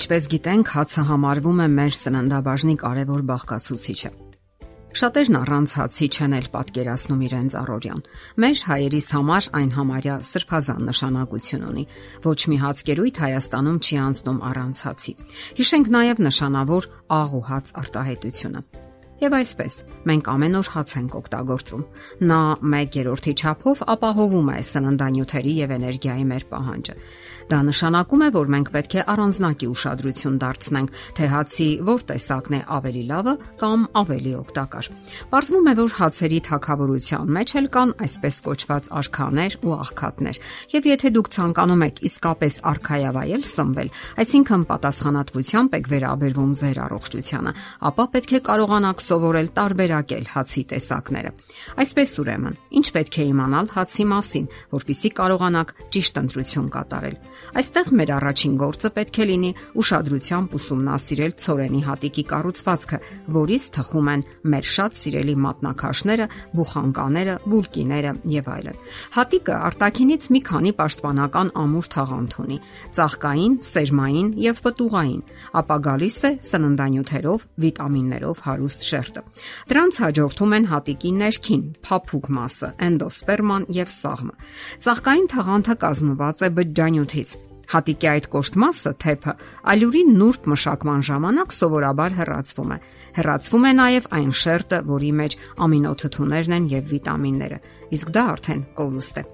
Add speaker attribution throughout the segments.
Speaker 1: Ինչպես գիտենք, հացը համարվում է մեր սննդաբաժնի կարևոր բաղկացուցիչը։ Շատերն առանց հացի չեն էլ պատկերացնում իրենց առօրյան։ Մեր հայերիս համար այն համարյա սրբազան նշանակություն ունի։ Ոչ մի հացկերույթ Հայաստանում չի անցնում առանց հացի։ Հիշենք նաև նշանավոր աղ ու հաց արտահայտությունը։ Եվ այսպես, մենք ամեն օր հաց ենք օգտագործում։ Նա 1/3-ի չափով ապահովում է սննդանյութերի եւ էներգիայի մեր պահանջը։ Դա նշանակում է, որ մենք պետք է առանձնակի ուշադրություն դարձնենք, թե հացի որ տեսակն է ավելի լավը կամ ավելի օգտակար։ Պարզվում է, որ հացերի թակավորության մեջ էլ կան այսպես կոչված արքաներ ու աղքատներ։ Եվ եթե դուք ցանկանում եք իսկապես արքայավայել սնվել, այսինքն պատասխանատվությամբ եք վերաբերվում ձեր առողջությանը, ապա պետք է կարողանաք սովորել տարբերակել հացի տեսակները։ Այսպես ուրեմն, ինչ պետք է իմանալ հացի մասին, որpիսի կարողանաք ճիշտ ընտրություն կատարել։ Այստեղ մեր առաջին գործը պետք է լինի ուշադրությամբ ուսումնասիրել ծորենի հատիկի կառուցվածքը, որից թխում են մեր շատ սիրելի մատնակաշները, բուխանկաները, բուլկիները եւ այլն։ Հատիկը արտաքինից մի քանի պաշտպանական ամուր թաղանթ ունի՝ ծաղկային, սերմային եւ պտուղային, ապա գալիս է սննդանյութերով, վիտամիններով հարուստ շերտը։ Դրանց հաջորդում են հատիկի ներքին, փափուկ մասը, էնդոսպերման եւ սաղմը։ Ծաղկային թաղանթը կազմված է բջջանյութից Հատիկի այդ կոշտ մասը թեփը ալյուրի նուրբ մշակման ժամանակ սովորաբար հեռացվում է։ Հեռացվում է նաև այն շերտը, որի մեջ ամինոթթուներն են եւ վիտամինները։ Իսկ դա արդեն կորուստ է։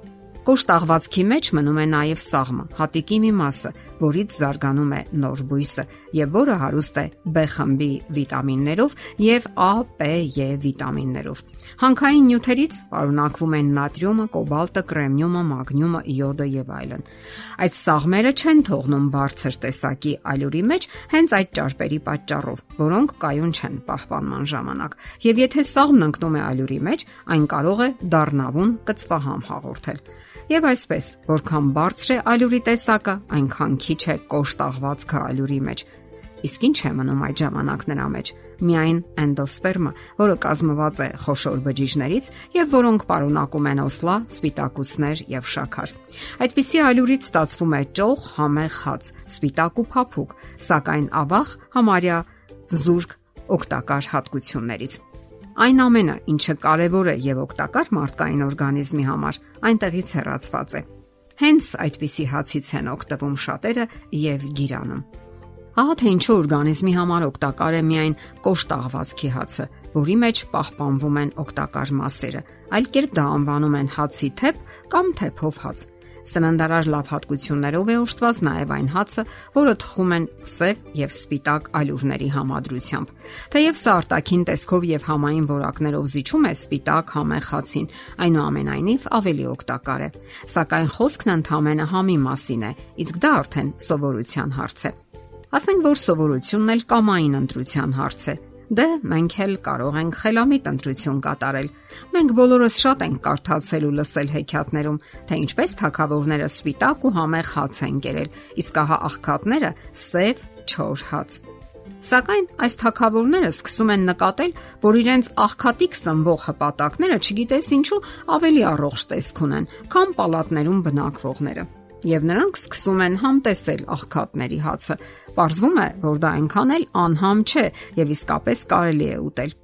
Speaker 1: Կոշտ աղվածքի մեջ մնում է նաև սաղմը, հատիկի մի մասը, որից զարգանում է նոր բույսը եւ որը հարուստ է B խմբի վիտամիններով եւ A, P, E վիտամիններով։ Հանքային նյութերից պարունակվում են նատրիումը, կոբալտը, կրեմնիումը, մագնիումը, իոդը եւ այլն։ Այդ սաղմերը չեն թողնում բարձր տեսակի ալյուրի մեջ հենց այդ ճարպերի պատճառով, որոնք կայուն չեն պահպանման ժամանակ։ Եվ եթե սաղմն ընկնում է ալյուրի մեջ, այն կարող է դառնավուն կծվահամ հաղորդել։ Եվ այսպես, որքան բարձր է ալյուրի տեսակը, այնքան քիչ է կոշտաղվածքը ալյուրի մեջ։ Իսկ ինչ է մնում այդ ժամանակ նրա մեջ։ Միայն էնդոսպերմը, որը կազմված է խոշոր բջիջներից եւ որոնք պարունակում են օսլա, սպիտակուցներ եւ շաքար։ Այդպիսի ալյուրից ստացվում է ճոխ, համեղ հաց, սպիտակ ու փափուկ, սակայն ավաղ համարյա զուրկ օգտակար հատկություններից։ Այն ամենը, ինչը կարևոր է եւ օգտակար մարդկային օրգանիզմի համար, այնտեղից հեռացված է։ Հենց այդպիսի հացից են օգտվում շատերը եւ գիրանում։ Ահա թե ինչու օրգանիզմի համար օգտակար է միայն կոշտաղվածքի հացը, որի մեջ պահպանվում են օգտակար մասերը։ Այլ կերպ դա անվանում են հացի թեփ կամ թեփով հաց։ Սննդարար լավ հատկություններով է ուշտված նաև այն հացը, որը թխում են սև եւ սպիտակ ալյուրների համադրությամբ։ Թեև սա արտաքին տեսքով եւ համային որակներով զիջում է սպիտակ համեղ հացին, այնուամենայնիվ ավելի օգտակար է։ Սակայն խոսքն ընդհանրապես համի մասին է, իսկ դա արդեն սովորության հարց է։ Ասենք որ սովորությունն էլ կամային ընտրության հարց է, Դե մենք էլ կարող ենք խելամիտ ընտրություն կատարել։ Մենք բոլորս շատ ենք կարդացել ու լսել հեքիաթներում, թե ինչպես թակավորները սպիտակ ու համեղ հաց են կերել, իսկ ահա աղքատները սև չոր հաց։ Սակայն այս թակավորները սկսում են նկատել, որ իրենց աղքատիկ սնվող հպատակները չգիտես ինչու ավելի առողջ տեսք ունեն, քան պալատներում բնակվողները եւ նրանք սկսում են համտեսել աղքատների հացը։ Պարզվում է, որ դա այնքան էլ անհամ չէ եւ իսկապես կարելի է ուտել։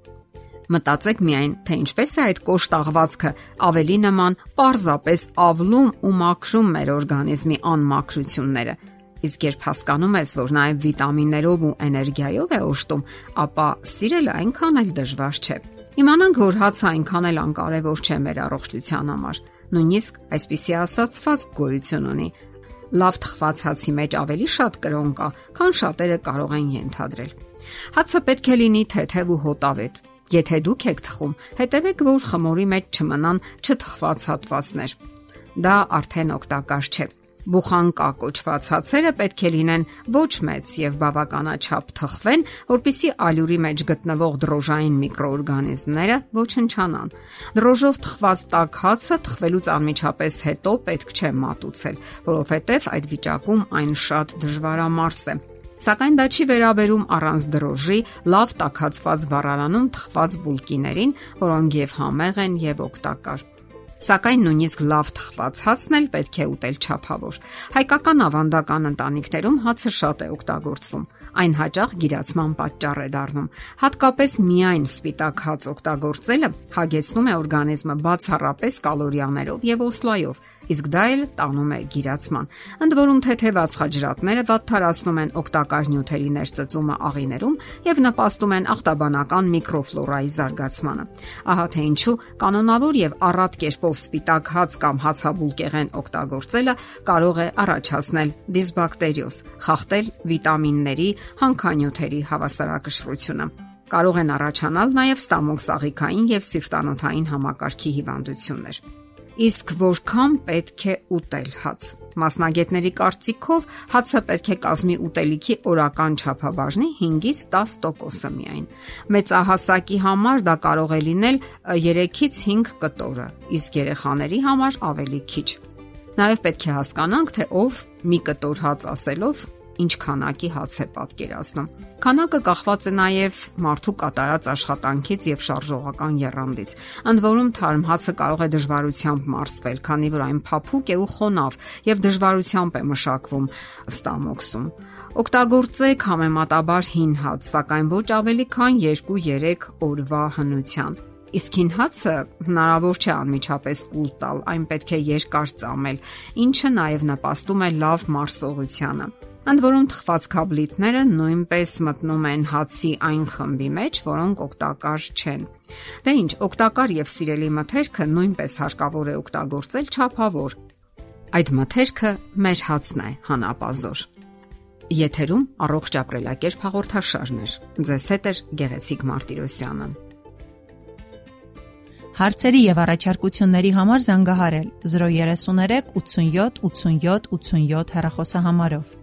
Speaker 1: Մտածեք միայն, թե ինչպես է այդ կոշտաղվածքը ավելի նման պարզապես ավլում ու մաքրում մեր օրգանիզմի անմաքրությունները։ Իսկ երբ հասկանում ես, որ նաև վիտամիններով ու էներգիայով է օժտում, ապա սիրելը այնքան էլ դժվար չէ։ Իմանանք, որ հացը այնքան էլ անկարևոր չէ մեր առողջության համար նույնիսկ այսպիսի ասացված գոյություն ունի։ Լավ թխված հացի մեջ ավելի շատ կրոն կա, քան շատերը կարող են ենթադրել։ Հացը պետք է լինի թեթև ու հոտավետ։ Եթե դուք եք թխում, հետևեք, որ խմորի մեջ չմնան չթխված հատվածներ։ Դա արդեն օգտակար չէ Բուխանկա կոչված հացերը պետք է լինեն ոչ մեծ եւ բավականաչափ թխվեն, որpիսի ալյուրի մեջ գտնվող դրոժային միկրոօրգանիզմները ոչնչանան։ Դրոժով թխված տաք հացը թխվելուց անմիջապես հետո պետք չէ մատուցել, որովհետեւ այդ վիճակում այն շատ դժվարամարս է։ Սակայն դա չի վերաբերում առանց դրոժի լավ տակածված վառարանում թխված բուլկիներին, որոնք եւ համեղ են եւ օգտակար։ Սակայն նույնիսկ լավ թխված հացն էլ պետք է ուտել չափավոր։ Հայկական ավանդական ընտանիքներում հացը շատ է օգտագործվում այն հաճախ գիրացման պատճառ է դառնում։ Հատկապես միայն սպիտակ հաց օգտագործելը հագեցնում է օրգանիզմը բացառապես կալորիաներով եւ օսլայով, իսկ դա էլ տանում է գիրացման։ Ընդ որում թեթևած խաչրատները վատթարացնում են օգտակար նյութերի ներծծումը աղիներում եւ նպաստում են ախտաբանական միկրոֆլորայի զարգացմանը։ Ահա թե ինչու կանոնավոր եւ առատ կերպով սպիտակ հաց կամ հացաբուլկեղեն օգտագործելը կարող է առաջացնել դիսբակտերիոզ, խախտել վիտամինների, հանքանյութերի հավասարակշռությունը կարող են առաջանալ նաև ստամոք սաղիքային եւ սիրտանոթային համակարգի հիվանդություններ։ Իսկ որքան պետք է ուտել հաց։ Մասնագետների կարծիքով հացը պետք է կազմի ուտելիքի օրական չափաբաժնի 5-ից 10%-ը միայն։ Մեծահասակի համար դա կարող է լինել 3-ից 5 կտորը, իսկ երեխաների համար ավելի քիչ։ Նաև պետք է հասկանանք, թե ով մի կտոր հաց ասելով ինչ քանակի հաց է պատկերացնում։ Քանակը կախված է նաև մարդու կատարած աշխատանքից եւ շարժողական եռանդից։ Ընդ որում թարմ հացը կարող է դժվարությամբ մարսվել, քանի որ այն փափուկ է ու խոնավ եւ դժվարությամբ է մշակվում ստամոքսում։ Օգտագործեք համեմատաբար հին հաց, սակայն ոչ ավելի քան 2-3 օրվա հնության։ Իսկ հին հացը հնարավոր չէ անմիջապես կուլ տալ, այն պետք է երկար ծամել, ինչը նաև նպաստում է լավ մարսողությանը։ Ընդ որում թխված քաբլիտները նույնպես մտնում են հացի այն խմբի մեջ, որոնք օգտակար չեն։ Դե ինչ, օգտակար եւ սիրելի մթերքը նույնպես հարկավոր է օգտագործել ճափավոր։ Այդ մթերքը մեր հացն է, հանապազոր։ Եթերում առողջ ապրելակերպ հաղորդաշարներ։ Ձեզ հետ է Գեղեցիկ Մարտիրոսյանը։
Speaker 2: Հարցերի եւ առաջարկությունների համար զանգահարել 033 87 87 87 հեռախոսահամարով։